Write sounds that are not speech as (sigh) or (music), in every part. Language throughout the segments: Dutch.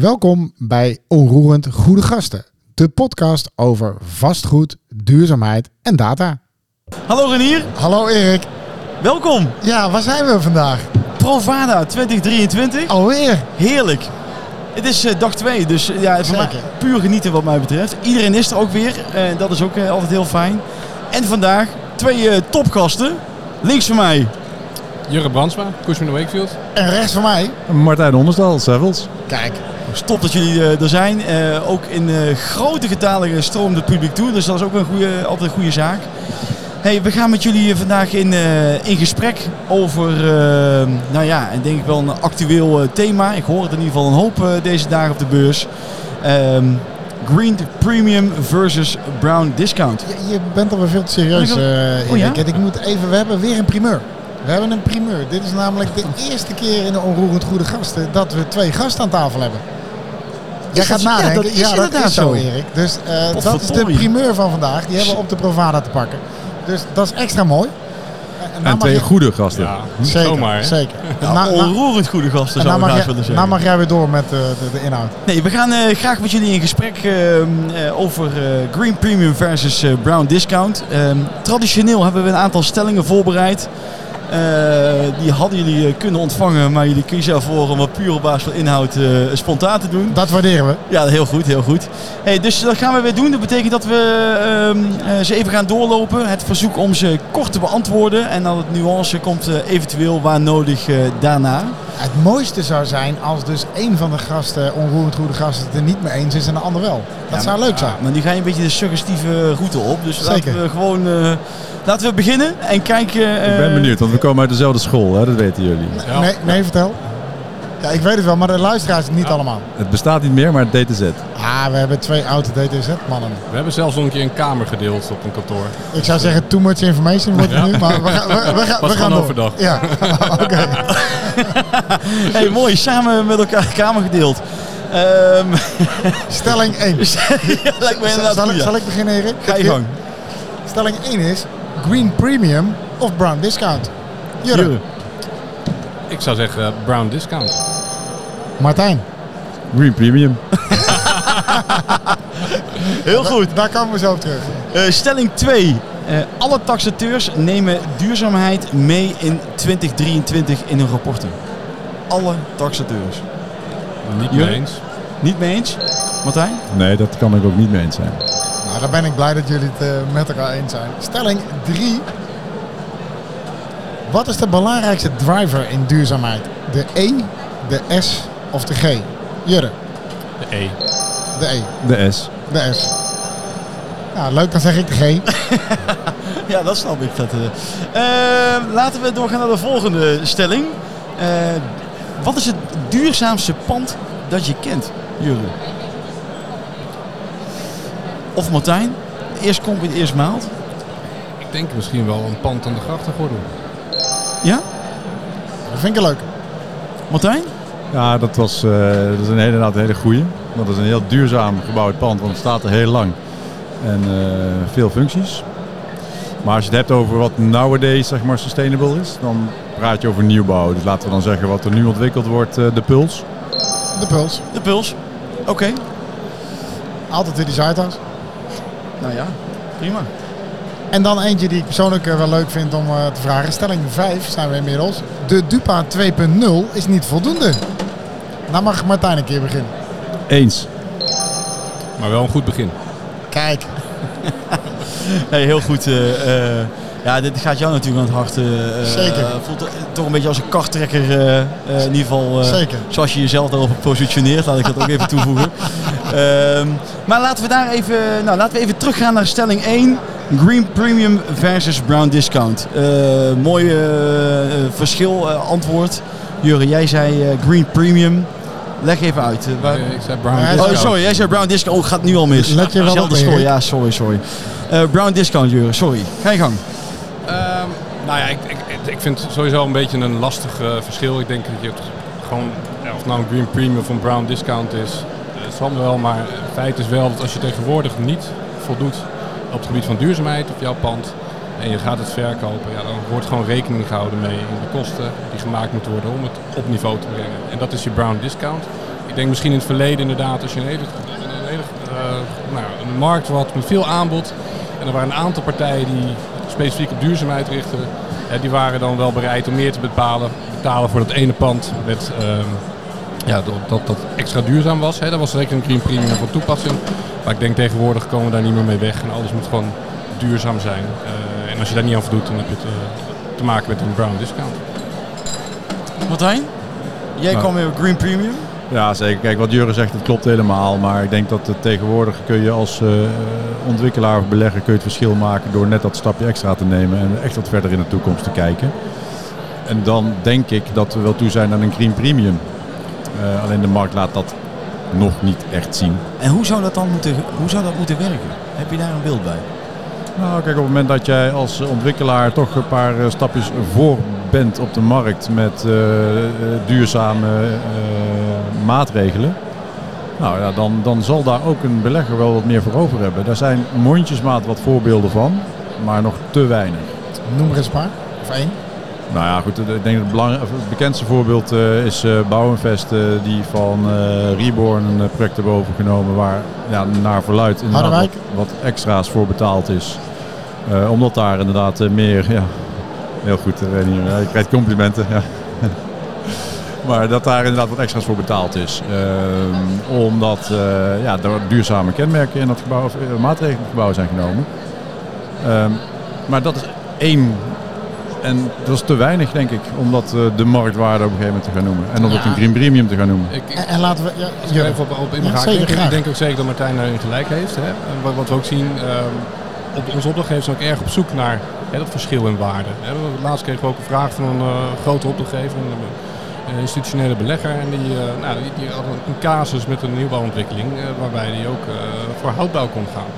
Welkom bij Onroerend Goede Gasten, de podcast over vastgoed, duurzaamheid en data. Hallo Renier, Hallo Erik. welkom. Ja, waar zijn we vandaag? Provada 2023. Alweer. Heerlijk. Het is eh, dag 2, dus eh, ja, puur genieten wat mij betreft. Iedereen is er ook weer, eh, dat is ook altijd heel fijn. En vandaag twee topgasten. Links van mij, Jurre Brandsma, Cushman Wakefield. En rechts van mij. Martijn Onderstal, Sevels. Kijk, top dat jullie eh, er zijn. Eh, ook in eh, grote getalen stroomt het publiek toe, dus dat is ook een goede, altijd een goede zaak. Hey, we gaan met jullie vandaag in, in gesprek over, nou ja, en denk ik wel een actueel thema. Ik hoor het in ieder geval een hoop deze dagen op de beurs. Ehm, Green Premium versus Brown Discount. je, je bent alweer veel te serieus Oh, ja? ik moet even, we hebben weer een primeur. We hebben een primeur. Dit is namelijk de eerste keer in de Onroerend Goede Gasten dat we twee gasten aan tafel hebben. Jij Is gaat dat- ja, nadenken. dat is inderdaad is zo. Erik. Dus eh, dat is de primeur van vandaag. Die hebben we op de Provada te pakken. Dus dat is extra mooi. En, nou twee je- goede gasten. Ja, Zeker, zomaar. zeker. Ja, na- na- onroerend goede gasten en zou nou ik jij, willen nou zeggen. mag jij weer door met eh, de, de inhoud. Nee, we gaan eh, graag met jullie in gesprek eh, eh, over eh, Green Premium versus eh, Brown Discount. Ehm, traditioneel hebben we een aantal stellingen voorbereid. Eh, die hadden jullie eh, kunnen ontvangen, maar jullie kiezen ervoor om wat puur op basis van inhoud eh, spontaan te doen. Dat waarderen we. Ja, heel goed, heel goed. Hey, dus dat gaan we weer doen. Dat betekent dat we ehm, eh, ze even gaan doorlopen. Het verzoek om ze kort te beantwoorden. En dan het nuance komt eventueel waar nodig daarna. Het mooiste zou zijn als dus één van de gasten, onroerend goede gasten, het er niet mee eens is en de ander wel. Dat Ja, zou leuk zijn. Maar nu ga je een beetje de suggestieve route op. Dus Zeker. laten we gewoon eh, laten we beginnen en kijken. eh, Ik ben benieuwd, want we komen uit dezelfde school, hè? dat weten jullie. Ja. Nee, nee, vertel. Ja, ik weet het wel, maar de luisteraars niet allemaal. Het bestaat niet meer, maar het DTZ. Ah, we hebben twee oude DTZ-mannen. We hebben zelfs nog een keer een kamer gedeeld op een kantoor. Ik zou zeggen, too much information wordt het Ja. nu, maar we, gaan- we, we, (laughs) gaan- we gaan door. overdag. Ja, (laughs) (laughs) oké. Hey, mooi, samen met elkaar kamer gedeeld. Ehm Stelling 1. ja, lijkt me inderdaad Zal, goed, ik- ja. zal ik beginnen, Erik? Ga je gang. Stelling 1 is Green Premium of Brown Discount. Jurre. Ik zou zeggen Brown Discount. Martijn. Green Premium. (laughs) Heel goed. Daar komen we zo op terug. Eh, stelling 2. alle taxateurs nemen duurzaamheid mee in 2023 in hun rapporten. Alle taxateurs. Niet mee eens. Niet mee eens? Martijn? Nee, dat kan ik ook niet mee eens zijn. Nou, dan ben ik blij dat jullie het eh, met elkaar eens zijn. Stelling 3. Wat is de belangrijkste driver in duurzaamheid? De E, de S of de G? Jurre, De E. de E, De S. de S. Ja, leuk, dan zeg ik de G. (laughs) Ja, dat snap ik. Dat, eh. Eh, laten we doorgaan naar de volgende stelling. Eh, wat is het duurzaamste pand dat je kent, Jurre? Of Martijn? Eerst komt het eerst maalt. Ik denk misschien wel een pand aan de grachtengordel. Ja? Dat vind ik leuk. Martijn? Ja, dat, was, eh, dat is een hele, inderdaad een hele goeie. Want dat is een heel duurzaam gebouwd pand, want het staat er heel lang. En eh, veel functies. Maar als je het hebt over wat nowadays zeg maar, sustainable is, dan praat je over nieuwbouw. Dus laten we dan zeggen wat er nu ontwikkeld wordt, eh, de Puls. De puls. De puls. Oké. Altijd weer die Zuidas. Nou ja, prima. En dan eentje die ik persoonlijk wel leuk vind om eh, te vragen. Stelling 5 zijn we inmiddels. De Dupa 2.0 is niet voldoende. Nou mag Martijn een keer beginnen. Eens. Maar wel een goed begin. Kijk, (laughs) Hey, heel goed. eh, eh, ja, dit gaat jou natuurlijk aan het hart. eh, eh, Zeker. voelt toch een beetje als een karttrekker eh, eh, in ieder geval. eh, zeker. Zoals je jezelf daarop positioneert, laat ik dat ook even toevoegen. (laughs) Ehm, maar laten we daar even, nou, laten we even teruggaan naar stelling 1. Green Premium versus Brown Discount. Eh mooi verschil, antwoord. Jurre, jij zei eh, Green Premium. Leg even uit. eh, waar- Eh, ik zei Brown Ja, Discount. Oh, sorry, jij zei Brown Discount. Oh, gaat nu al mis. Let je wel Zelfde op, score. Erik. Ja, sorry, sorry. Eh, Brown Discount, Jurre, sorry. Ga je gang. Ehm, nou ja, ik, ik, ik vind het sowieso een beetje een lastig verschil. Ik denk dat je het gewoon, ja, of het nou een Green Premium of een Brown Discount is, het zal me wel. Maar het feit is wel dat als je tegenwoordig niet voldoet op het gebied van duurzaamheid op jouw pand en je gaat het verkopen, ja, dan wordt gewoon rekening gehouden mee in de kosten die gemaakt moeten worden om het op niveau te brengen. En dat is je Brown Discount. Ik denk misschien in het verleden inderdaad, als je een hele, een, hele, uh, nou, een markt had met veel aanbod. En er waren een aantal partijen die specifiek op duurzaamheid richten. Die waren dan wel bereid om meer te betalen, betalen voor dat ene pand. Met, uh, ja, dat, dat extra duurzaam was. Hè. Dat was zeker een green premium van toepassing. Maar ik denk tegenwoordig komen we daar niet meer mee weg. En alles moet gewoon duurzaam zijn. En als je daar niet aan voldoet, dan heb je het uh, te maken met een brown discount. Martijn, jij nou. kwam weer op Green Premium. Ja, zeker. Kijk, wat Jurgen zegt, dat klopt helemaal. Maar ik denk dat het tegenwoordig kun je als uh, ontwikkelaar of belegger kun je het verschil maken door net dat stapje extra te nemen en echt wat verder in de toekomst te kijken. En dan denk ik dat we wel toe zijn aan een Green Premium. Uh, alleen de markt laat dat nog niet echt zien. En hoe zou dat dan moeten, hoe zou dat moeten werken? Heb je daar een beeld bij? Nou, kijk, op het moment dat jij als ontwikkelaar toch een paar stapjes voor bent op de markt met uh, duurzame uh, maatregelen, nou ja, dan, dan zal daar ook een belegger wel wat meer voor over hebben. Daar zijn mondjesmaat wat voorbeelden van, maar nog te weinig. Noem er eens een paar, of één. Nou ja, goed. Ik denk dat het, het bekendste voorbeeld uh, is uh, Bouwinvest, uh, die van Reborn een project hebben overgenomen waar ja, naar verluid inderdaad wat, wat, extra's voor betaald is. Omdat daar inderdaad meer, ja, heel goed, je krijgt complimenten. Ja. (laughs) maar dat daar inderdaad wat extra's voor betaald is. omdat ja, er duurzame kenmerken in dat gebouw, of maatregelen in het gebouw zijn genomen. maar dat is één en dat is te weinig, denk ik, om dat uh, de marktwaarde op een gegeven moment te gaan noemen. En om ja. het een green premium te gaan noemen. Ik, ik, en, laten we... Ja, ja. even op, op in ja, zeker, ik, ik denk ook zeker dat Martijn daarin gelijk heeft. Hè. Wat, wat, we ook zien, um, op, onze opdrachtgevers ook erg op zoek naar hè, dat verschil in waarde. Laatst kregen we ook een vraag van een uh, grote opdrachtgever, een, een institutionele belegger. En die, uh, nou, die, had een casus met een nieuwbouwontwikkeling waarbij die ook voor houtbouw kon gaan.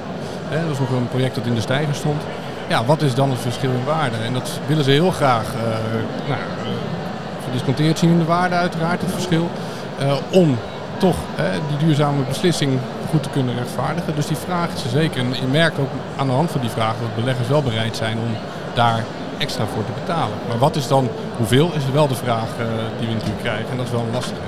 Hè, dat was nog een project dat in de stijger stond ja, wat is dan het verschil in waarde? En dat willen ze heel graag nou, gedisconteerd zien in de waarde uiteraard, het verschil. Om toch die duurzame beslissing goed te kunnen rechtvaardigen. Dus die vraag is er zeker. En je merkt ook aan de hand van die vraag dat beleggers wel bereid zijn om daar extra voor te betalen. Maar wat is dan, hoeveel, is wel de vraag die we natuurlijk krijgen. En dat is wel een lastige.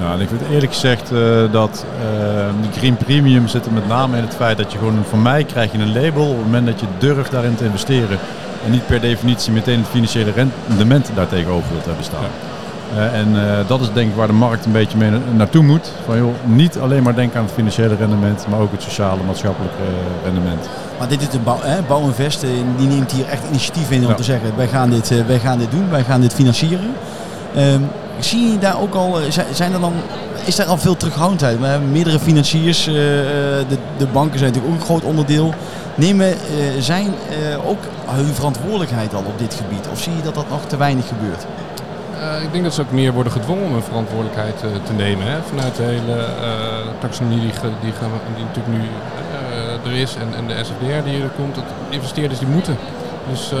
Ja, en ik vind eerlijk gezegd uh, dat uh, die Green Premium zit er met name in het feit dat je gewoon, van mij krijg je een label op het moment dat je durft daarin te investeren. En niet per definitie meteen het financiële rendement daartegenover wilt hebben staan. Ja. Uh, en dat is denk ik waar de markt een beetje mee naartoe moet. Van, joh, niet alleen maar denken aan het financiële rendement, maar ook het sociale, maatschappelijke rendement. Maar dit is de bouw, hè, Bouwinvest, die neemt hier echt initiatief in om ja. te zeggen, wij gaan, dit, wij gaan dit doen, wij gaan dit financieren. Um, Zie je daar ook al, zijn er dan, is daar al veel terughoudendheid? We hebben meerdere financiers, de, de, banken zijn natuurlijk ook een groot onderdeel. Nemen zijn ook hun verantwoordelijkheid al op dit gebied? Of zie je dat dat nog te weinig gebeurt? Ik denk dat ze ook meer worden gedwongen om hun verantwoordelijkheid te nemen. Hè? Vanuit de hele taxonomie die, die, natuurlijk nu er is en, en de SFDR die er komt. Dat investeerders die moeten. Dus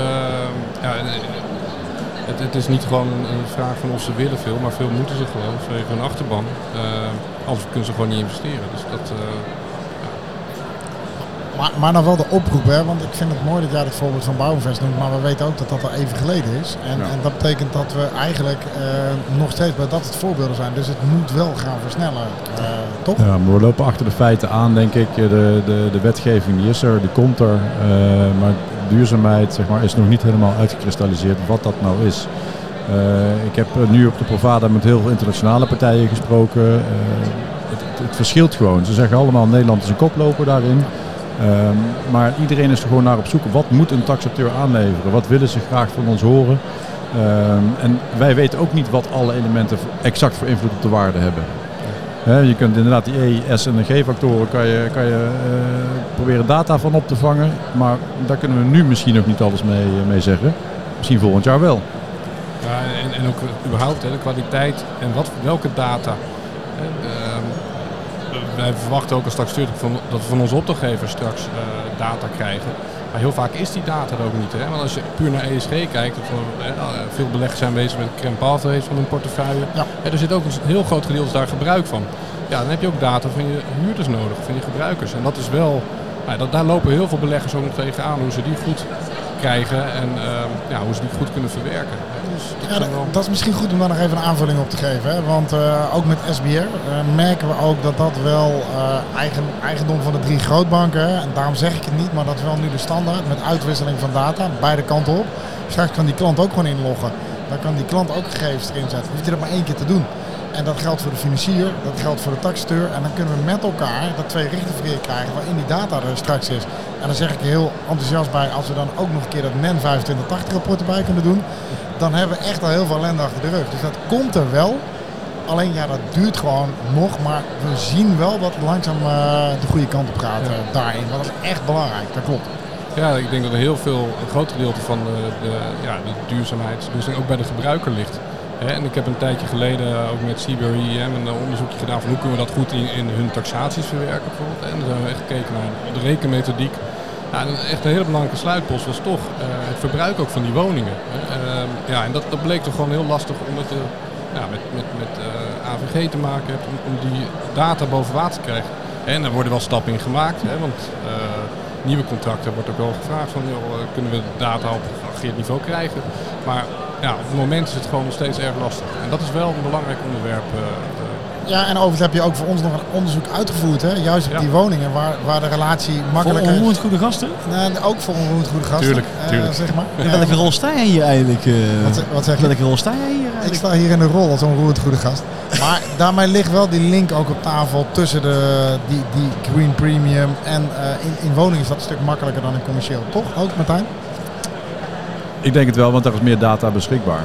ja, het, het, is niet gewoon een, een, vraag van of ze willen veel, maar veel moeten ze gewoon vanwege hun achterban. Uh, anders kunnen ze gewoon niet investeren. Dus dat. Maar, maar dan wel de oproep, hè? want ik vind het mooi dat jij het voorbeeld van Bouwinvest noemt, maar we weten ook dat dat al even geleden is. En, ja. en dat betekent dat we eigenlijk uh, nog steeds bij dat het voorbeelden zijn. Dus het moet wel gaan versnellen, toch? Ja, maar we lopen achter de feiten aan, denk ik. De, de, de wetgeving die is er, die komt er. maar duurzaamheid zeg maar, is nog niet helemaal uitgekristalliseerd wat dat nou is. Ik heb nu op de Provada met heel veel internationale partijen gesproken. Het, het, het, verschilt gewoon. Ze zeggen allemaal Nederland is een koploper daarin. Uh, maar iedereen is er gewoon naar op zoek. Wat moet een taxateur aanleveren? Wat willen ze graag van ons horen? en wij weten ook niet wat alle elementen exact voor invloed op de waarde hebben. He, je kunt inderdaad die E, S en de G-factoren kan je, kan je uh, proberen data van op te vangen. Maar daar kunnen we nu misschien nog niet alles mee, uh, mee zeggen. Misschien volgend jaar wel. Ja, en, en ook überhaupt hè, de kwaliteit en wat, welke data. Uh, wij verwachten ook als straks van, dat we van onze opdrachtgevers straks uh, data krijgen. Maar heel vaak is die data er ook niet. Hè? Want als je puur naar ESG kijkt, hè, veel beleggers zijn bezig met crème pathways van hun portefeuille. Ja. er zit ook een heel groot gedeelte daar gebruik van. Ja, dan heb je ook data van je huurders nodig, van je gebruikers. En dat is wel, nou, dat, daar lopen heel veel beleggers ook nog tegenaan, hoe ze die goed krijgen en ehm, ja, hoe ze die goed kunnen verwerken. Dus Ja, dat, is misschien goed om daar nog even een aanvulling op te geven. Hè? Want eh, ook met SBR eh, merken we ook dat dat wel eh, eigen, eigendom van de drie grootbanken. En daarom zeg ik het niet, maar dat is wel nu de standaard met uitwisseling van data, beide kanten op. Straks kan die klant ook gewoon inloggen. Dan kan die klant ook gegevens erin zetten. Hoeft hij dat maar één keer te doen. En dat geldt voor de financier, dat geldt voor de taxateur. En dan kunnen we met elkaar dat tweerichtenverkeer krijgen waarin die data er straks is. En dan zeg ik heel enthousiast bij, als we dan ook nog een keer dat NEN 2580 rapport erbij kunnen doen. Dan hebben we echt al heel veel ellende achter de rug. Dus dat komt er wel. Alleen ja, dat duurt gewoon nog. Maar we zien wel dat het langzaam eh, de goede kant op gaat eh, daarin. Want dat is echt belangrijk, dat klopt. Ja, ik denk dat er heel veel, een groot gedeelte van de, de, ja, de duurzaamheidsdoelstelling ook bij de gebruiker ligt. En ik heb een tijdje geleden ook met CBRE een onderzoekje gedaan van hoe kunnen we dat goed in, hun taxaties verwerken bijvoorbeeld. En dan hebben we echt gekeken naar de rekenmethodiek. Ja, echt een hele belangrijke sluitpost was toch eh, het verbruik ook van die woningen. Ehm, ja, en dat, dat bleek toch gewoon heel lastig omdat je ja, met, met, met eh, AVG te maken hebt om, om die data boven water te krijgen. En er worden wel stappen in gemaakt, hè, want eh, nieuwe contracten wordt ook wel gevraagd van joh, eh, kunnen we data op geaggregeerd niveau krijgen. Maar ja, op het moment is het gewoon nog steeds erg lastig. En dat is wel een belangrijk onderwerp. eh, Ja, en overigens heb je ook voor ons nog een onderzoek uitgevoerd. Hè? Juist op Ja. die woningen waar, waar de relatie Voor makkelijker is. onroerend goede gasten. Nee, ook voor onroerend goede gasten. Tuurlijk, eh, tuurlijk. zeg maar. In welke rol sta jij hier eigenlijk? eh? Wat, zeg- wat zeg je? welke rol sta jij hier Ik eigenlijk? sta hier in de rol als onroerend goede gast. Maar (laughs) daarmee ligt wel die link ook op tafel tussen de, die, die green premium en eh, in, in woningen is dat een stuk makkelijker dan in commercieel. Toch ook Martijn? Ik denk het wel, want er is meer data beschikbaar.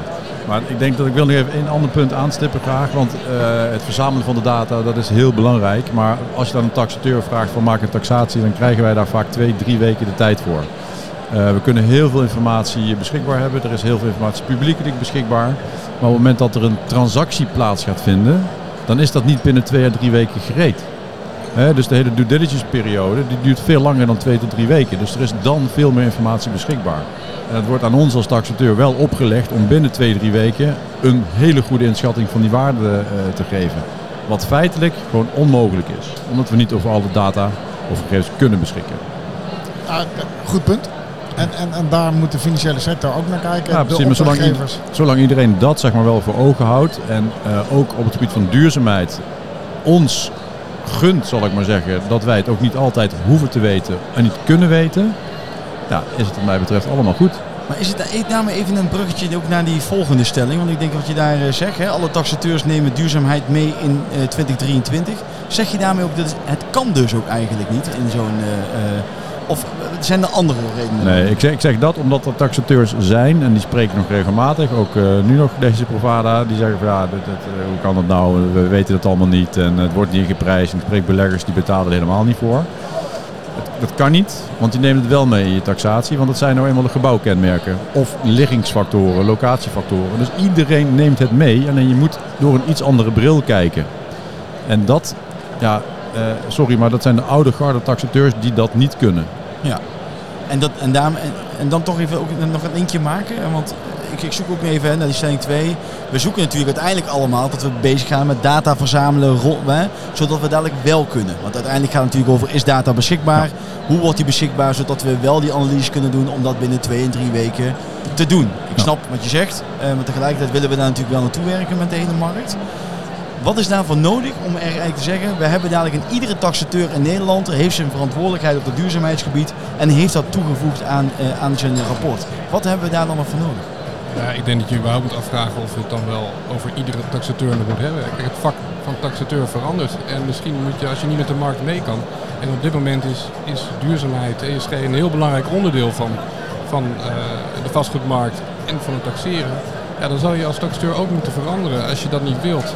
Maar ik denk dat ik wil nu even een ander punt aanstippen graag. Want eh, het verzamelen van de data, dat is heel belangrijk. Maar als je dan een taxateur vraagt van maak een taxatie, dan krijgen wij daar vaak twee, drie weken de tijd voor. Eh, we kunnen heel veel informatie beschikbaar hebben. Er is heel veel informatie publiekelijk beschikbaar. Maar op het moment dat er een transactie plaats gaat vinden, dan is dat niet binnen twee à drie weken gereed. Dus de hele due diligence periode die duurt veel langer dan twee tot drie weken. Dus er is dan veel meer informatie beschikbaar. En het wordt aan ons als taxateur wel opgelegd om binnen twee, drie weken een hele goede inschatting van die waarde eh, te geven. Wat feitelijk gewoon onmogelijk is. Omdat we niet over alle data of gegevens kunnen beschikken. Ah, goed punt. En, en, en daar moet de financiële sector ook naar kijken. Ja, de precies, maar zolang. Zolang iedereen dat zeg maar wel voor ogen houdt en eh, ook op het gebied van duurzaamheid ons gunt, zal ik maar zeggen, dat wij het ook niet altijd hoeven te weten en niet kunnen weten, ja, is het wat mij betreft allemaal goed. Maar is het daarmee even een bruggetje ook naar die volgende stelling? Want ik denk wat je daar eh, zegt, hè, alle taxateurs nemen duurzaamheid mee in eh, 2023. Zeg je daarmee ook dat het, kan dus ook eigenlijk niet in zo'n... eh, eh, of zijn er andere redenen? Nee, ik zeg, ik zeg dat omdat er taxateurs zijn, en die spreken nog regelmatig, ook eh, nu nog deze Provada, die zeggen van ja, eh, hoe kan dat nou, we weten het allemaal niet en het wordt niet geprijsd en ik spreek beleggers die betalen er helemaal niet voor. Het- Dat kan niet, want die nemen het wel mee in je taxatie, want dat zijn nou eenmaal de gebouwkenmerken. Of liggingsfactoren, locatiefactoren. Dus iedereen neemt het mee, alleen je moet door een iets andere bril kijken. En dat, ja, eh, sorry, maar dat zijn de oude garde taxateurs die dat niet kunnen. Ja. En, dat, en, daarom, en, en dan toch even ook nog een eentje maken. Want ik, ik zoek ook even naar die stelling 2. We zoeken natuurlijk uiteindelijk allemaal dat we bezig gaan met data verzamelen. Hè, zodat we dadelijk wel kunnen. Want uiteindelijk gaat het natuurlijk over is data beschikbaar? Hoe wordt die beschikbaar? Zodat we wel die analyse kunnen doen om dat binnen twee en drie weken te doen. Ik Ja. snap wat je zegt. eh, maar tegelijkertijd willen we daar natuurlijk wel naartoe werken met de hele markt. Wat is daarvoor nodig om er eigenlijk te zeggen, we hebben dadelijk in iedere taxateur in Nederland heeft zijn verantwoordelijkheid op het duurzaamheidsgebied en heeft dat toegevoegd aan, eh, aan zijn rapport. Wat hebben we daar dan nog voor nodig? Ja, ik denk dat je überhaupt moet afvragen of je het dan wel over iedere taxateur nog moet hebben. Het vak van taxateur verandert. En misschien moet je, als je niet met de markt mee kan. En op dit moment is, is duurzaamheid, ESG, een heel belangrijk onderdeel van, van eh, de vastgoedmarkt en van het taxeren. Ja, dan zou je als taxateur ook moeten veranderen. Als je dat niet wilt,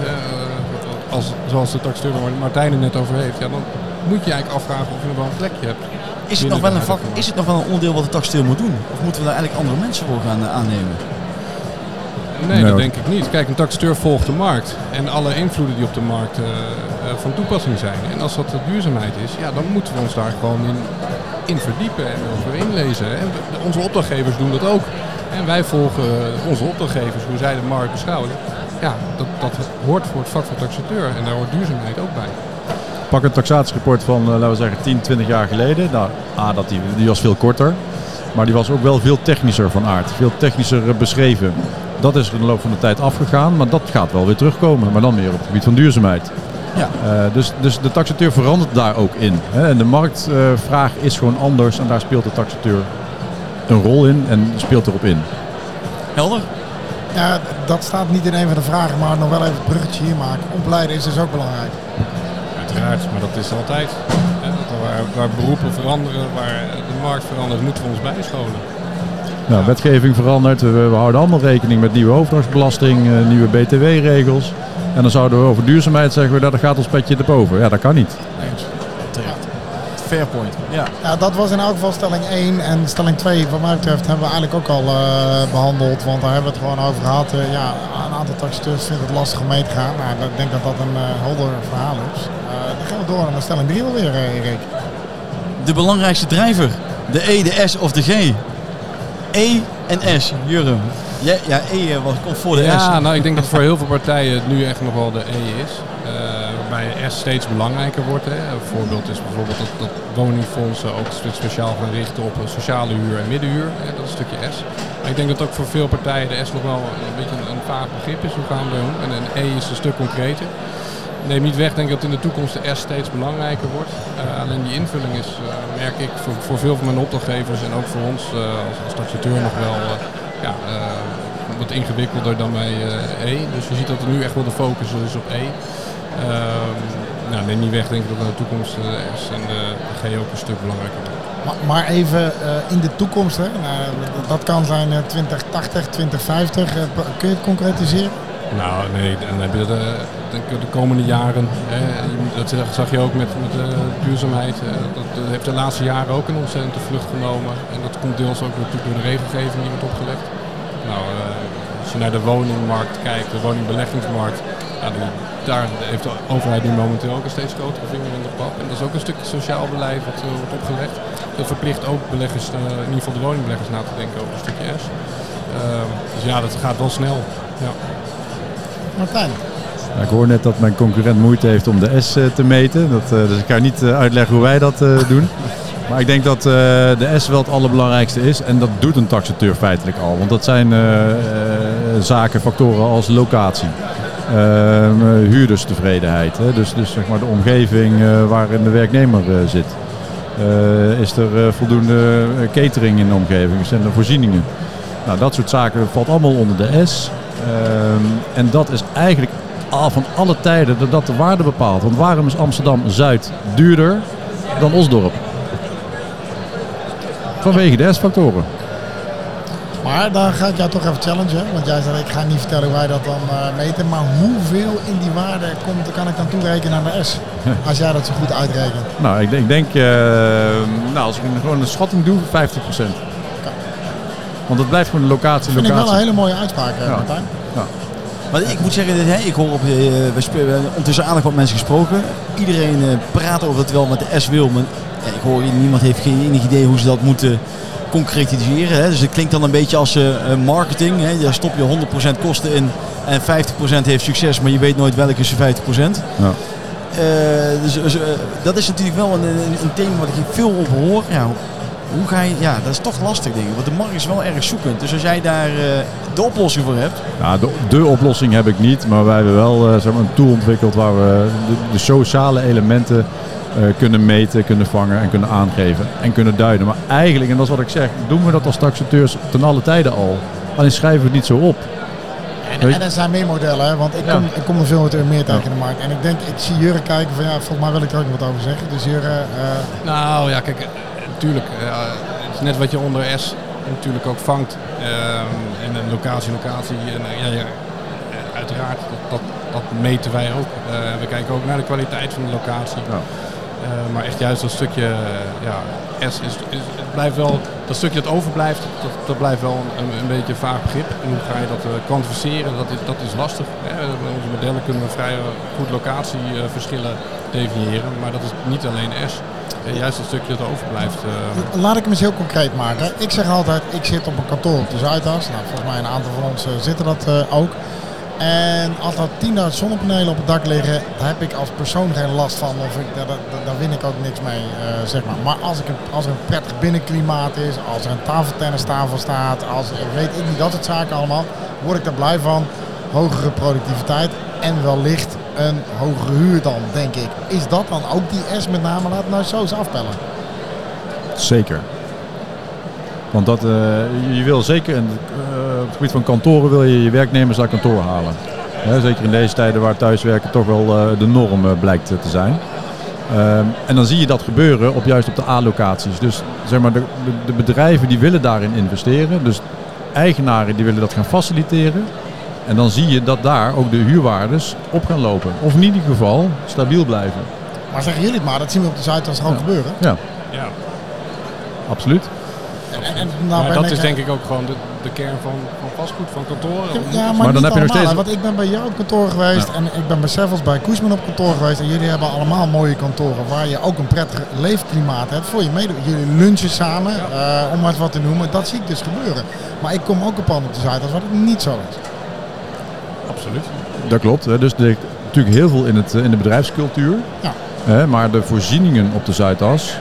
als, zoals de taxateur Martijn het net over heeft, ja, dan moet je eigenlijk afvragen of je nog wel een plekje hebt. Is het, nog wel een vak, is het nog wel een onderdeel wat de taxateur moet doen? Of moeten we daar eigenlijk andere mensen voor gaan eh, aannemen? Nee, Nee, dat hoor. denk ik niet. Kijk, een taxateur volgt de markt en alle invloeden die op de markt eh, eh, van toepassing zijn. En als dat de duurzaamheid is, ja, dan moeten we ons daar gewoon in, in verdiepen en over inlezen. En onze opdrachtgevers doen dat ook. En wij volgen onze opdrachtgevers, hoe zij de markt beschouwen. Ja, dat, dat hoort voor het vak van taxateur en daar hoort duurzaamheid ook bij. Pak een taxatierapport van, eh, laten we zeggen, 10, 20 jaar geleden. Nou, A, dat die, die was veel korter. Maar die was ook wel veel technischer van aard. Veel technischer beschreven. Dat is er in de loop van de tijd afgegaan, maar dat gaat wel weer terugkomen. Maar dan meer op het gebied van duurzaamheid. Ja. Uh, dus, dus de taxateur verandert daar ook in. Hè. En de marktvraag uh, is gewoon anders en daar speelt de taxateur een rol in en speelt erop in. Helder? Ja, dat staat niet in een van de vragen, maar nog wel even het bruggetje hier maken. Opleiden is dus ook belangrijk. Uiteraard, maar dat is altijd. Waar, waar, beroepen veranderen, waar de markt verandert, moeten we ons bijscholen. Nou, wetgeving verandert. We, we, houden allemaal rekening met nieuwe overdrachtsbelasting, uh, nieuwe BTW-regels. En dan zouden we over duurzaamheid zeggen, we, dat gaat ons petje erboven. Ja, dat kan niet. Eens. Terecht. Fair point. Ja. ja, dat was in elk geval stelling 1. En stelling 2, wat mij betreft, hebben we eigenlijk ook al uh, behandeld. Want daar hebben we het gewoon over gehad. Uh, ja, een aantal taxateurs vinden het lastig om mee te gaan. Nou, ik denk dat dat een uh, helder verhaal is. dan gaan we door naar stelling 3 alweer, Erik. De belangrijkste drijver. De E, de S of de G. E en S, Jurgen. Ja, ja E was, komt voor de ja, S. Ja, nou, ik denk dat voor heel veel partijen het nu echt nog wel de E is. Waarbij S steeds belangrijker wordt. Hè. Een voorbeeld is bijvoorbeeld dat, woningfondsen ook speciaal gaan richten op sociale huur en middenhuur. Hè. Dat is een stukje S. Ik denk dat ook voor veel partijen de S nog wel een beetje een, een vaag begrip is. Hoe gaan we om? En een E is een stuk concreter. Neem niet weg, denk ik dat in de toekomst de S steeds belangrijker wordt. Uh, alleen die invulling is, uh, merk ik, voor, voor veel van mijn opdrachtgevers en ook voor ons als, als taxateur nog wel ja, wat ingewikkelder dan bij E. Dus je ziet dat er nu echt wel de focus is op E. Um, nou, neem niet weg, denk ik dat in de toekomst de S en de G ook een stuk belangrijker wordt. Maar, maar even uh, in de toekomst, hè? Nou, dat kan zijn 2080, 2050. kun je het concretiseren? Nou, nee, dan heb je de, de, de komende jaren, hè, dat zag je ook met, met de duurzaamheid, dat, dat heeft de laatste jaren ook een ontzettende vlucht genomen. En dat komt deels ook natuurlijk door de regelgeving die wordt opgelegd. Nou, als je naar de woningmarkt kijkt, de woningbeleggingsmarkt, daar heeft de overheid nu momenteel ook een steeds grotere vinger in de pap. En dat is ook een stukje sociaal beleid wat uh, wordt opgelegd. Dat verplicht ook beleggers, uh, in ieder geval de woningbeleggers na te denken over een stukje S. dus ja, dat gaat wel snel. Ja. Martijn. Ja, ik hoor net dat mijn concurrent moeite heeft om de S uh, te meten. Dat, uh, dus ik ga niet uh, uitleggen hoe wij dat doen. (laughs) Maar ik denk dat de S wel het allerbelangrijkste is. En dat doet een taxateur feitelijk al. Want dat zijn zaken, factoren als locatie. Ehm, huurderstevredenheid. Hè? Dus, dus zeg maar de omgeving waarin de werknemer zit. is er voldoende catering in de omgeving? Zijn er voorzieningen? Nou, dat soort zaken valt allemaal onder de S. Um, en dat is eigenlijk al van alle tijden dat dat de waarde bepaalt. Want waarom is Amsterdam-Zuid duurder dan Osdorp? Vanwege de S-factoren. Maar dan ga ik jou toch even challengen. Want jij zei, ik ga niet vertellen hoe wij dat dan uh, meten. Maar hoeveel in die waarde komt, kan ik dan toerekenen aan de S? (laughs) Als jij dat zo goed uitrekent. Nou, ik denk, ik denk uh, nou, als ik gewoon een schatting doe, 50 procent. Want het blijft gewoon de locatie. Dat vind locatie. ik wel een hele mooie uitspraak, ja. Martijn. Ja. Maar ik moet zeggen, hè, ik hoor op, we spelen ondertussen aardig wat mensen gesproken. Iedereen praat over het wel met de S wil. Maar ja, ik hoor niemand heeft geen enig idee hoe ze dat moeten concretiseren. Hè. Dus het klinkt dan een beetje als uh, marketing. Hè. Daar stop je 100% kosten in en 50% heeft succes, maar je weet nooit welke is 50%. Ja. dus, dus dat is natuurlijk wel een, een, een thema wat ik veel op hoor. Ja, hoe ga je, ja, dat is toch lastig denk ik. Want de markt is wel erg zoekend. Dus als jij daar de oplossing voor hebt. Nou, de, de, oplossing heb ik niet. Maar wij hebben wel zeg maar een tool ontwikkeld waar we de, de sociale elementen kunnen meten, kunnen vangen en kunnen aangeven. En kunnen duiden. Maar eigenlijk, en dat is wat ik zeg, doen we dat als taxateurs ten alle tijden al. Alleen schrijven we het niet zo op. En, en er zijn meer modellen, hè? want ik kom, ja. ik kom er veel meer tegen in de markt. En ik denk, ik zie Jurre kijken van ja, volgens mij wil ik er ook wat over zeggen. Dus Jurre... Nou ja, kijk, natuurlijk, uh, het is net wat je onder S natuurlijk ook vangt. Uh, en een locatie, locatie. En, uh, ja, ja, uiteraard, dat, dat, dat, meten wij ook. we kijken ook naar de kwaliteit van de locatie. Ja. Maar echt juist dat stukje ja, S is, het blijft wel, dat stukje dat overblijft, dat, dat blijft wel een, een beetje een vaag begrip. En hoe ga je dat kwantificeren, dat is, dat is lastig. Hè. Onze modellen kunnen we vrij goed locatieverschillen definiëren, maar dat is niet alleen S. Juist het stukje dat overblijft. Uh... Laat ik hem eens heel concreet maken. Ik zeg altijd, ik zit op een kantoor op de Zuidas. Nou, volgens mij een aantal van ons uh, zitten dat uh, ook. En als er 10.000 zonnepanelen op het dak liggen, daar heb ik als persoon geen last van. Of ik, daar, daar, win ik ook niks mee, eh, zeg maar. Maar als, ik een, als er een prettig binnenklimaat is, als er een tafeltennistafel staat, als weet ik niet dat soort zaken allemaal, word ik daar blij van. Hogere productiviteit en wellicht een hogere huur dan, denk ik. Is dat dan ook die S met name? Laat het nou zo eens afpellen. Zeker. Want dat, eh, je- wil zeker in, eh, het gebied van kantoren wil je je werknemers naar kantoor halen. Hè, zeker in deze tijden waar thuiswerken toch wel eh, de norm eh, blijkt eh, te zijn. Ehm, en dan zie je dat gebeuren op juist op de A-locaties. Dus zeg maar, de, de- de bedrijven die willen daarin investeren. Dus eigenaren die willen dat gaan faciliteren. En dan zie je dat daar ook de huurwaardes op gaan lopen. Of in ieder geval stabiel blijven. Maar zeggen jullie het maar, dat zien we op de Zuidas gewoon gebeuren. Ja, Ja. absoluut. En, nou Maar ben dat is denk ik ook gewoon de, de kern van, van vastgoed, van kantoren. Ja, maar, Maar dan heb je nog steeds- Want ik ben bij jou op kantoor geweest Ja. en ik ben bij Sevels bij Koesman op kantoor geweest. En jullie hebben allemaal mooie kantoren waar je ook een prettig leefklimaat hebt voor je mede. Jullie lunchen samen, eh, om maar eens wat te noemen. Dat zie ik dus gebeuren. Maar ik kom ook op pand op de Zuidas waar het niet zo is. Absoluut. Dat klopt. Hè. Dus er ligt natuurlijk heel veel in, het, eh, in de bedrijfscultuur. Ja. Hè, maar de voorzieningen op de Zuidas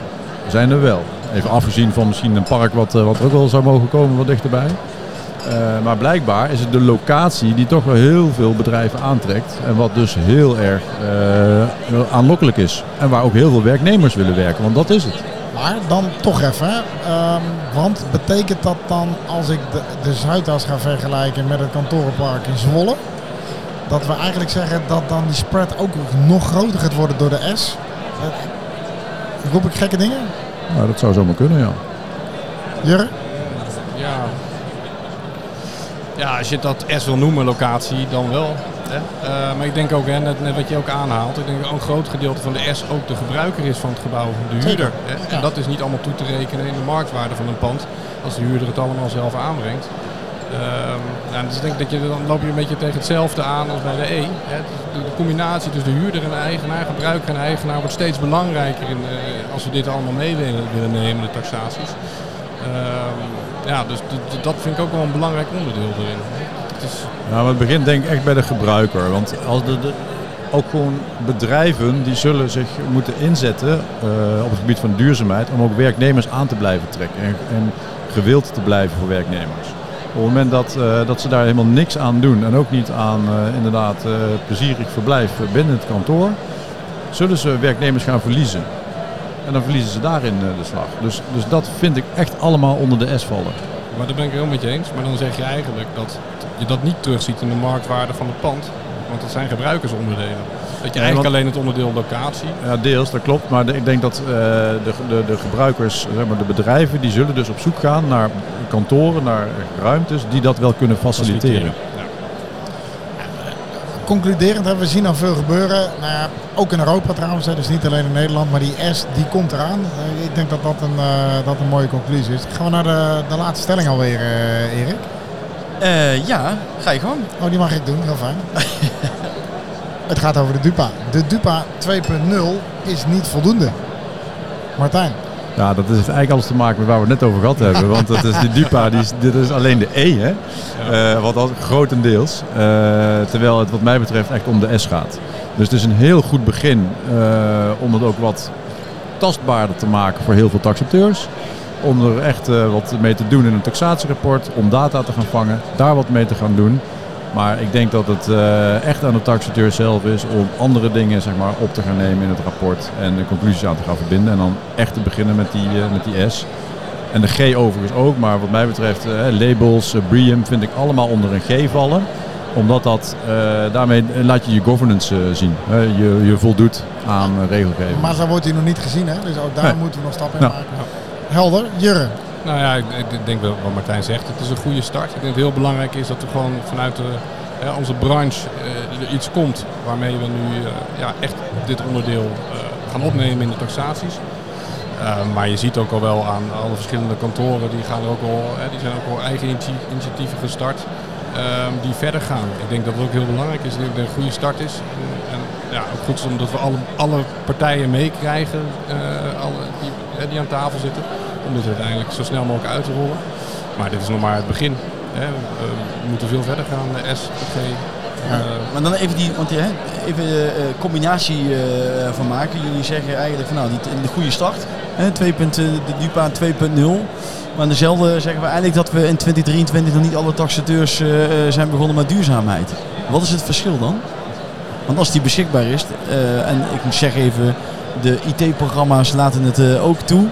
zijn er wel. Even afgezien van misschien een park wat, eh, wat ook wel zou mogen komen wat dichterbij. Eh, maar blijkbaar is het de locatie die toch wel heel veel bedrijven aantrekt. En wat dus heel erg eh, aanlokkelijk is. En waar ook heel veel werknemers willen werken. Want dat is het. Maar dan toch even. Ehm, want betekent dat dan als ik de, de Zuidas ga vergelijken met het kantorenpark in Zwolle, dat we eigenlijk zeggen dat dan die spread ook nog groter gaat worden door de S? Eh, Roep ik gekke dingen? Nou, dat zou zomaar kunnen, ja. Jurre? Ja. Ja, als je dat S wil noemen, locatie, dan wel. Hè? Eh, maar ik denk ook, hè, net, net wat je ook aanhaalt, ik denk dat een groot gedeelte van de S ook de gebruiker is van het gebouw, de huurder. Hè? Ja. En dat is niet allemaal toe te rekenen in de marktwaarde van een pand, als de huurder het allemaal zelf aanbrengt. Ehm, nou, dus ik denk dat je dan loop je een beetje tegen hetzelfde aan als bij de E. Hè? Dus De, de combinatie tussen de huurder en de eigenaar, gebruiker en eigenaar wordt steeds belangrijker in, eh, als we dit allemaal mee willen, nemen, de taxaties. Ehm, ja, dus dat vind ik ook wel een belangrijk onderdeel erin. Het is, Nou, het begint denk ik echt bij de gebruiker. Want als de, ook gewoon bedrijven die zullen zich moeten inzetten eh, op het gebied van duurzaamheid om ook werknemers aan te blijven trekken en, en gewild te blijven voor werknemers. Op het moment dat, eh, dat ze daar helemaal niks aan doen en ook niet aan eh, inderdaad plezierig verblijf binnen het kantoor, zullen ze werknemers gaan verliezen. En dan verliezen ze daarin eh, de slag. Dus, dus dat vind ik echt allemaal onder de S vallen. maar daar ben ik heel met je eens. Maar dan zeg je eigenlijk dat je dat niet terugziet in de marktwaarde van het pand. Want dat zijn gebruikersonderdelen. Dat je Ja, eigenlijk want- alleen het onderdeel locatie. Ja, deels, dat klopt. Maar ik denk dat eh, de, de, de gebruikers, zeg maar, de bedrijven, die zullen dus op zoek gaan naar kantoren, naar ruimtes die dat wel kunnen faciliteren. Concluderend hebben we zien al veel gebeuren. Nou ja, ook in Europa trouwens, hè, dus niet alleen in Nederland. Maar die S die komt eraan. Eh, ik denk dat dat een, eh, dat een mooie conclusie is. Gaan we naar de, de laatste stelling alweer, eh Erik? Ja, ga je gang. Oh, die mag ik doen, heel fijn. (laughs) het gaat over de Dupa. De Dupa 2.0 is niet voldoende. Martijn, Ja, dat heeft eigenlijk alles te maken met waar we het net over gehad hebben. (laughs) Want dat is die Dupa, die is, dit is alleen de E, hè? Eh, wat al grotendeels. Eh, terwijl het wat mij betreft echt om de S gaat. Dus het is een heel goed begin eh, om het ook wat tastbaarder te maken voor heel veel taxateurs. Om er echt wat mee te doen in een taxatierapport. Om data te gaan vangen, daar wat mee te gaan doen. Maar ik denk dat het eh, echt aan de taxateur zelf is om andere dingen zeg maar, op te gaan nemen in het rapport. En de conclusies aan te gaan verbinden. En dan echt te beginnen met die, eh, met die S. En de G overigens ook, maar wat mij betreft eh, labels, BREEAM vind ik allemaal onder een G vallen. Omdat dat, daarmee laat je je governance zien. je, je voldoet aan regelgeving. maar zo wordt hij nog niet gezien, hè? dus ook daar Nee. moeten we nog stappen in Ja. maken. Helder, Jurre. Nou ja, ik, ik denk wel wat Martijn zegt. Het is een goede start. Ik denk dat het heel belangrijk is dat er gewoon vanuit de, onze branche eh, iets komt waarmee we nu eh, ja, echt dit onderdeel eh, gaan opnemen in de taxaties. Maar je ziet ook al wel aan alle verschillende kantoren, die, gaan er ook al, die zijn ook al eigen initi- initiatieven gestart. ehm, die verder gaan. Ik denk dat het ook heel belangrijk is. Dat het een goede start is. En, ja, ook goed is omdat we alle, alle partijen meekrijgen die, die aan tafel zitten. Om dit uiteindelijk zo snel mogelijk uit te rollen. Maar dit is nog maar het begin. Hè. We moeten veel verder gaan, de S, de G. Ja. Eh, Maar dan even die, want, hè, even eh, eh, combinatie eh, van maken. Jullie zeggen eigenlijk van nou, die, de goede start. Hè, 2 punt, eh, de DUPA 2.0. Maar dezelfde zeggen we eigenlijk dat we in 2023 nog niet alle taxateurs eh, eh, zijn begonnen met duurzaamheid. Wat is het verschil dan? Want als die beschikbaar is, eh, en ik moet zeggen even, de IT-programma's laten het eh, ook toe.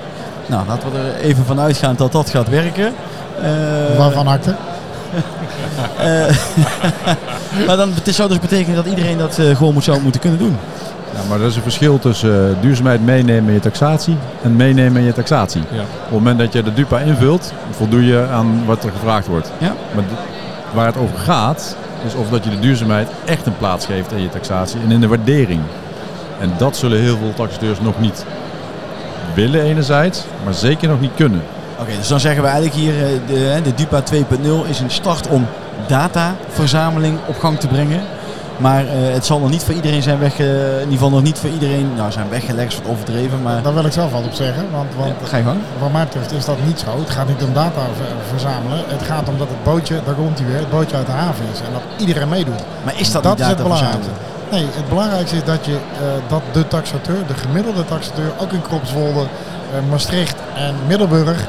Nou, laten we er even van uitgaan dat dat gaat werken. Eh, Waarvan harte? (laughs) eh, (laughs) maar dan het zou dus betekenen dat iedereen dat eh, gewoon moet, zou moeten kunnen doen. Ja, maar er is een verschil tussen duurzaamheid meenemen in je taxatie en meenemen in je taxatie. ja. Op het moment dat je de DUPA invult, voldoe je aan wat er gevraagd wordt. Ja. Maar waar het over gaat, is of dat je de duurzaamheid echt een plaats geeft in je taxatie en in de waardering. En dat zullen heel veel taxateurs nog niet willen enerzijds, maar zeker nog niet kunnen. Oké, dus dan zeggen we eigenlijk hier, eh, de, de DUPA 2.0 is een start om dataverzameling op gang te brengen. Maar eh, het zal nog niet voor iedereen zijn weg, eh, in ieder geval nog niet voor iedereen, nou zijn weggelegd, is wat overdreven, maar Daar wil ik zelf wat op zeggen. Want, want ga je gang. wat mij betreft is dat niet zo. Het gaat niet om data ver- verzamelen. Het gaat om dat het bootje, daar komt hij weer, het bootje uit de haven is. En dat iedereen meedoet. Maar is dat, dat niet is het data belangrijkste. verzamelen? Nee, het belangrijkste is dat, je, eh, dat de taxateur, de gemiddelde taxateur, ook in Kropswolde, Maastricht en Middelburg,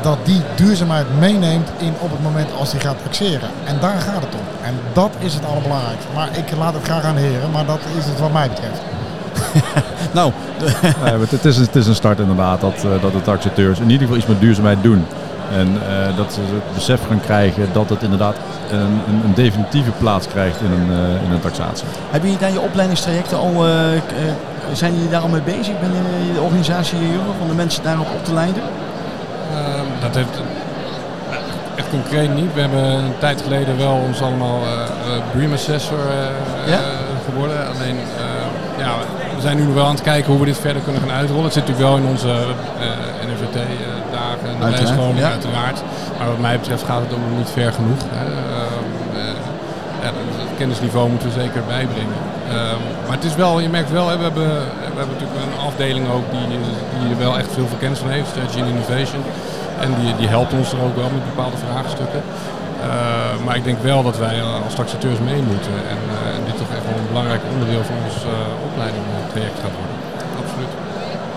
dat die duurzaamheid meeneemt in op het moment als hij gaat taxeren. En daar gaat het om. En dat is het allerbelangrijkste. Maar ik laat het graag aan de heren, maar dat is het wat mij betreft. (laughs) Nou, (laughs) Nee, het, is, het is een start inderdaad dat, eh, dat de taxateurs in ieder geval iets met duurzaamheid doen. En eh, dat ze het besef gaan krijgen dat het inderdaad een, een, een definitieve plaats krijgt in een, eh, in een taxatie. hebben jullie daar je opleidingstrajecten al, zijn jullie daar al mee bezig binnen de organisatie hier, om de mensen daarop op te leiden? Ehm, dat heeft nou, echt concreet niet. We hebben een tijd geleden wel ons allemaal eh eh, Bream Assessor eh, Ja? eh, geworden. Alleen, eh, ja, we zijn nu nog wel aan het kijken hoe we dit verder kunnen gaan uitrollen. Het zit natuurlijk wel in onze NFVT-dagen en de Uiteraard, ja. uiteraard. Maar wat mij betreft gaat het nog niet ver genoeg. Hè. Ehm, eh, ja, dat, dat kennisniveau moeten we zeker bijbrengen. Ehm, maar het is wel, je merkt wel, we hebben, we hebben natuurlijk een afdeling ook die, die er wel echt veel kennis van heeft, uh, Gene Innovation. En die, die helpt ons er ook wel met bepaalde vraagstukken. Uh, maar ik denk wel dat wij als taxateurs mee moeten. En, uh, en dit toch echt wel een belangrijk onderdeel van ons uh, opleidingstraject gaat worden.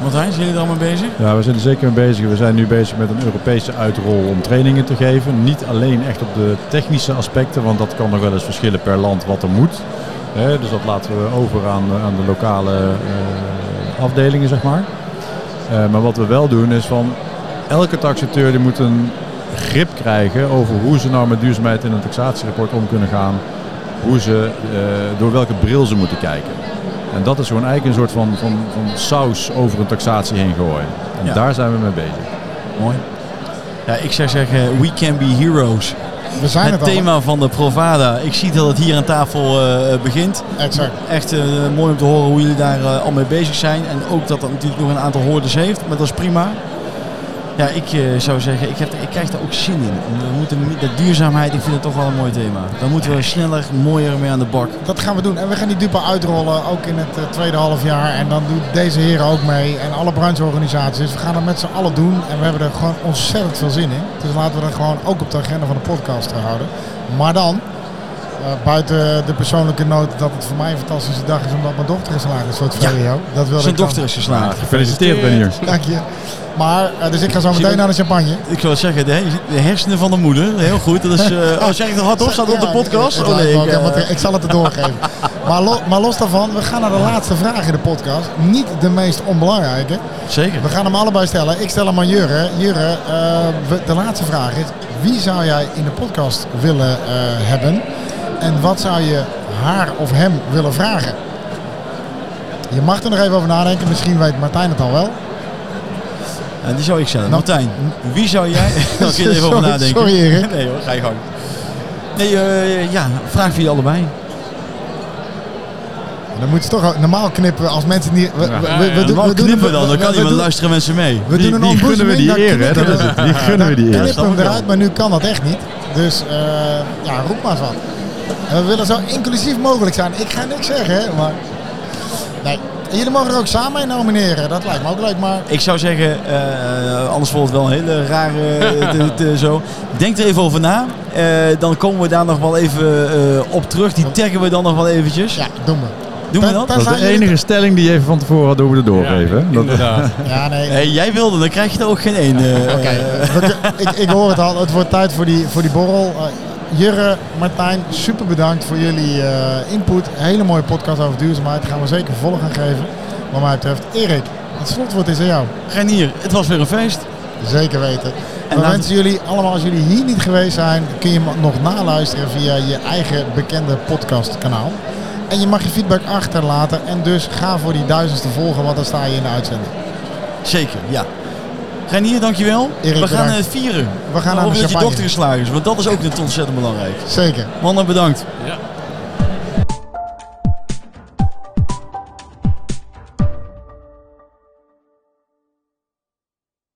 Martijn, zijn jullie er allemaal bezig? Ja, we zijn er zeker mee bezig. We zijn nu bezig met een Europese uitrol om trainingen te geven. Niet alleen echt op de technische aspecten, want dat kan nog wel eens verschillen per land wat er moet. Dus dat laten we over aan, aan de lokale uh, afdelingen, zeg maar. Uh, maar wat we wel doen is van elke taxateur die moet een grip krijgen over hoe ze nou met duurzaamheid in een taxatierapport om kunnen gaan. Hoe ze, uh, door welke bril ze moeten kijken. En dat is gewoon eigenlijk een soort van, van, van saus over een taxatie heen gooien. En ja. daar zijn we mee bezig. Mooi. Ja, ik zou zeggen, we can be heroes. We zijn het, het thema al. van de Provada. Ik zie dat het hier aan tafel uh, begint. Exact. Echt uh, mooi om te horen hoe jullie daar uh, al mee bezig zijn. En ook dat dat natuurlijk nog een aantal hoorders heeft. Maar dat is prima. Ja, ik uh, zou zeggen, ik, heb, ik krijg daar ook zin in. We moeten, de duurzaamheid, ik vind het toch wel een mooi thema. Daar moeten we sneller, mooier mee aan de bak. Dat gaan we doen. En we gaan die dupa uitrollen, ook in het uh, tweede half jaar. En dan doen deze heren ook mee. En alle brancheorganisaties. We gaan dat met z'n allen doen. En we hebben er gewoon ontzettend veel zin in. Dus laten we dat gewoon ook op de agenda van de podcast houden. Maar dan, uh, buiten de persoonlijke noot dat het voor mij een fantastische dag is omdat mijn dochter geslagen is. Soort ja. Dat wil Zijn ik dochter is geslagen. Ja, gefeliciteerd ben hier. Dank je. Maar, uh, dus ik ga zo meteen naar de champagne. Ik wil zeggen, de, de, hersenen van de moeder. Heel goed. Dat is, uh, oh, zeg ik er hard op? (laughs) Staat op de podcast? Ja, oh, nee, ik, uh, ik, zal het er doorgeven. (laughs) maar, lo, maar, los daarvan, we gaan naar de laatste vraag in de podcast. Niet de meest onbelangrijke. Zeker. We gaan hem allebei stellen. Ik stel hem aan Jurre. Jurre, de laatste vraag is, wie zou jij in de podcast willen hebben? En wat zou je haar of hem willen vragen? Je mag er nog even over nadenken. Misschien weet Martijn het al wel. Ja, die zou ik stellen. Nou, Martijn, wie zou jij... Daar kun je even over nadenken. Sorry Erik. (laughs) Nee hoor, ga je gang. Nee, uh, ja, vraag voor jullie allebei. Dan moeten ze toch normaal knippen als mensen niet. We, we, we, we knippen dan, dan kan iemand luisteren mensen mee. We die, doen een die gunnen we die eer, hè? Dat is het. Die gunnen we die eer. knippen hem eruit, maar nu kan dat echt niet. Dus uh, ja, roep maar eens wat. En we willen zo inclusief mogelijk zijn. Ik ga niks zeggen, maar. Nee, jullie mogen er ook samen in nomineren. Dat lijkt me ook leuk, maar... Ik zou zeggen, uh, anders wordt het wel een hele rare (laughs) te, zo. Denk er even over na. Uh, dan komen we daar nog wel even uh, op terug. Die taggen we dan nog wel eventjes. Ja, doen we. Doen we dat? Dat is de enige stelling die je even van tevoren had over de doorgeven. Ja, inderdaad. (laughs) ja, nee. Hey, jij wilde, dan krijg je er ook geen één. Oké, okay. ik, ik hoor het al. Het wordt tijd voor die, voor die borrel. Jurre, Martijn, super bedankt voor jullie uh, input. Hele mooie podcast over duurzaamheid. Daar gaan we zeker vervolg aan geven. Wat mij betreft. Erik, het slotwoord is aan jou. Renier, het was weer een feest. Zeker weten. En we wensen jullie allemaal, als jullie hier niet geweest zijn, kun je nog naluisteren via je eigen bekende podcastkanaal. En je mag je feedback achterlaten en dus ga voor die duizendste volgen, want dan sta je in de uitzending. Zeker, ja. Renier, dankjewel. Erik, we gaan bedankt. vieren. We gaan naar de dat je champagne. dochter geslagen is, want dat is ook net ontzettend belangrijk. Zeker. Mannen, bedankt. Ja.